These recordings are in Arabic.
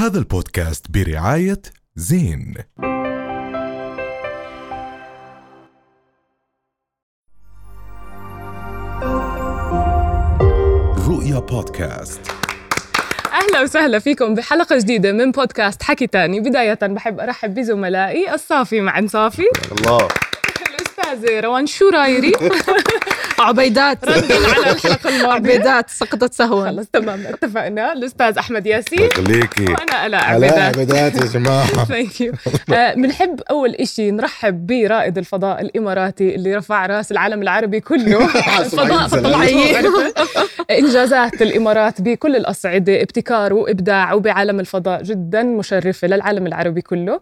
هذا البودكاست برعاية زين. رؤيا بودكاست. أهلا وسهلا فيكم بحلقة جديدة من بودكاست حكي تاني. بداية بحب أرحب بزملائي الصافي مع صافي. الله. الاستاذه روان شورايري. عبيدات. ردا على الحلقة الماضية. عبيدات سقطت سهوا. خلص تمام اتفقنا. الأستاذ أحمد ياسين. خليكي. وأنا الا علاء عبيدات. عبيدات يا جماعة. thank you بنحب أول إشي نرحب برائد الفضاء الإماراتي اللي رفع رأس العالم العربي كله. الفضاء سمعية. طبعا إنجازات الإمارات بكل الأصعدة ابتكار وإبداع وبعالم الفضاء جدا مشرفه للعالم العربي كله.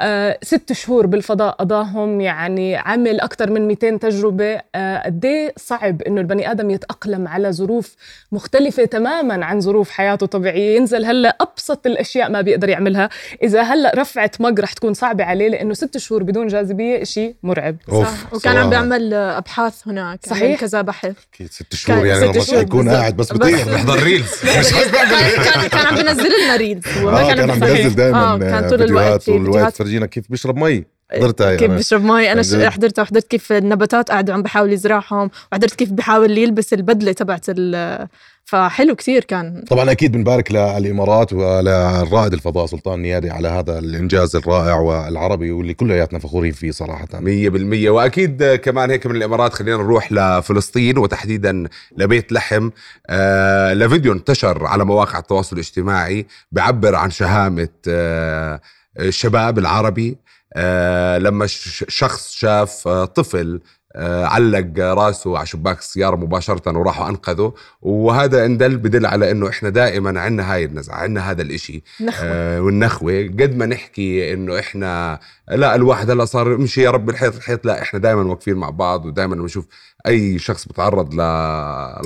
آه، ست شهور بالفضاء قضاهم يعني عمل أكثر من 200 تجربة. آه، قد إيه صعب إنه البني آدم يتأقلم على ظروف مختلفة تماما عن ظروف حياته طبيعية. ينزل هلأ أبسط الأشياء ما بيقدر يعملها. إذا هلأ رفعه مج رح تكون صعبة عليه لأنه ست شهور بدون جاذبية شيء مرعب. صح. وكان عم. بيعمل أبحاث هناك صحيح. عمل كذا بحث. أكيد ست شهور يعني ست شهور بالضبط. قاعد بس بطير بحضر reels كان كان كان عم بينزل لنا reels آه، كان عم. بينزل دائما آه، كان طول الوقت والوقت فيديوهات فرجينا كيف بيشرب مي حضرتها كيف يعني بيشرب مي أنا. حضرتها وحضرت كيف النباتات قاعد عم بحاول يزرعهم وحضرت كيف بحاول يلبس البدلة تبعت ال فحلو كثير كان. طبعا أكيد بنبارك للإمارات وللرائد الفضاء سلطان نيادي على هذا الإنجاز الرائع والعربي واللي كلياتنا فخورين فيه صراحة. مية بالمية. وأكيد كمان هيك من الإمارات خلينا نروح لفلسطين وتحديدا لبيت لحم. آه لفيديو انتشر على مواقع التواصل الاجتماعي بعبر عن شهامة آه الشباب العربي. آه لما ش- شخص شاف آه طفل علق راسه على شباك السيارة مباشرة وراحوا أنقذه وهذا إن دل بدل على إنه إحنا دائما عندنا هاي النزعة عندنا هذا الإشي. نخوة. آه والنخوة. قد ما نحكي إنه إحنا لا الواحد هلا صار امشي يا رب الحيط الحيط لا إحنا دائما واقفين مع بعض ودائما بنشوف أي شخص بتعرض ل...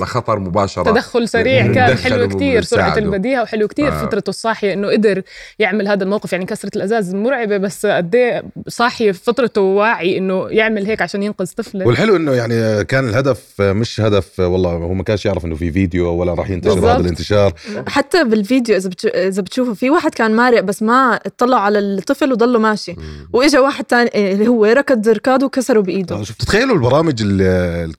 لخطر مباشرة. تدخل سريع كان حلو كتير سرعة. البديهة وحلو كتير. آه. فترته الصاحية إنه قدر يعمل هذا الموقف يعني كسرة الأزاز مرعبة بس قد إيه صاحي في فترته واعي إنه يعمل هيك عشان ينقذ طفلة والحلو إنه يعني كان الهدف مش هدف والله هو ما كانش يعرف إنه في فيديو ولا راح ينتشر بالضبط. هذا الانتشار. حتى بالفيديو إذا إذا بتشوفوا في واحد كان مارق بس ما اطلع على الطفل وضله ماشي. وإجا واحد تاني إيه، اللي هو ركض ركاده وكسره بإيده. شوف تتخيلوا البرامج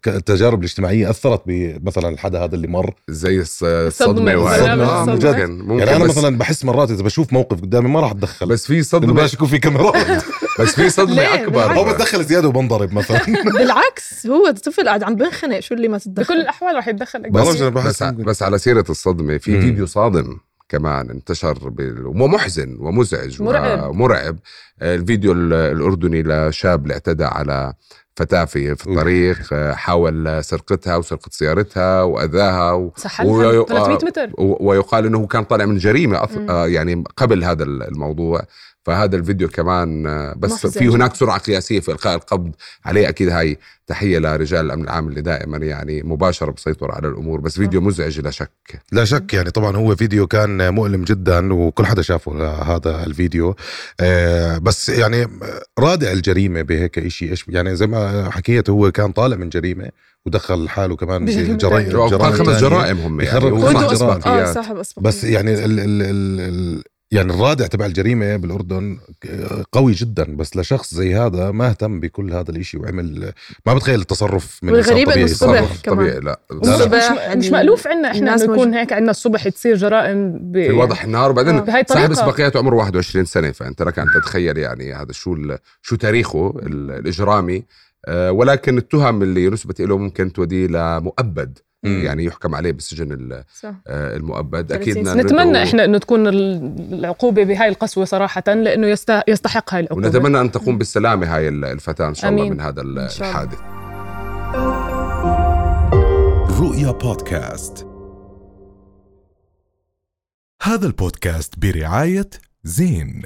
التجارب الاجتماعية أثرت بمثلا الحدا هذا اللي مر؟ زي الص- الصدمة، الصدمة وهاي برنامج آه،. ممكن يعني أنا مثلا بحس مرات إذا بشوف موقف قدامي ما راح أتدخل. بس في صدمة. بلاش يكون في كاميرات. بس في صدمة ليه؟ أكبر. أو بتدخل زيادة وبنضرب مثلا. بالعكس هو الطفل قاعد عم بنخنق شو اللي ما بكل تتدخل الأحوال رح يتدخل. بس بس. بس على سيرة الصدمة في مم. فيديو صادم كمان انتشر بال... ومحزن ومزعج مرعب. ومرعب. آه، الفيديو ال- الأردني لشاب اللي اعتدى على فتاة في في الطريق آه، حاول سرقتها وسرقة سيارتها وأذاها و... سحلها وي- 300 متر. و- ويقال إنه كان طالع من جريمة أف... آه يعني قبل هذا الموضوع. فهذا الفيديو كمان آه، بس محزن في هناك. سرعة قياسية في إلقاء القبض عليه أكيد هاي تحية لرجال الأمن العام اللي دائما يعني مباشرة بسيطر على الأمور بس فيديو مزعج لا شك لا شك يعني طبعا هو فيديو كان مؤلم جدا وكل حدا شافه هذا الفيديو آه، بس يعني رادع الجريمة بهيك إشي إيش يعني زي ما حكيت هو كان طالع من جريمة ودخل حاله كمان جرائم. قال خمس. جرائم هم يعني خمس جرائم. آه إثباتيات. صاحب بس يعني ال ال ال ال يعني الرادع تبع الجريمة بالأردن قوي جدا بس لشخص زي هذا ما اهتم بكل هذا الإشي وعمل ما بتخيل التصرف من والغريب إنه طبيعي. الصبح كمان. طبيعي لا لا، مش, لا. مش ال- مألوف عنا يكون موجود. هيك عندنا الصبح تصير جرائم ب... في وضح النهار وبعدين آه، صاحب الطريقة. سباقيات عمره 21 سنة فأنت لك أن تتخيل يعني هذا شو ال- شو تاريخه ال- الإجرامي آه، ولكن التهم اللي نسبت له ممكن توديه لمؤبد. يعني يحكم عليه بالسجن صح. آه، المؤبد 30 أكيد. نتمنى إحنا انه تكون ال- العقوبة بهاي القسوة صراحة لأنه يست... يستحق هاي العقوبة ونتمنى أن تقوم بالسلامة هاي ال- الفتاة إن شاء الله. من هذا. الحادث رؤيا بودكاست هذا البودكاست برعاية زين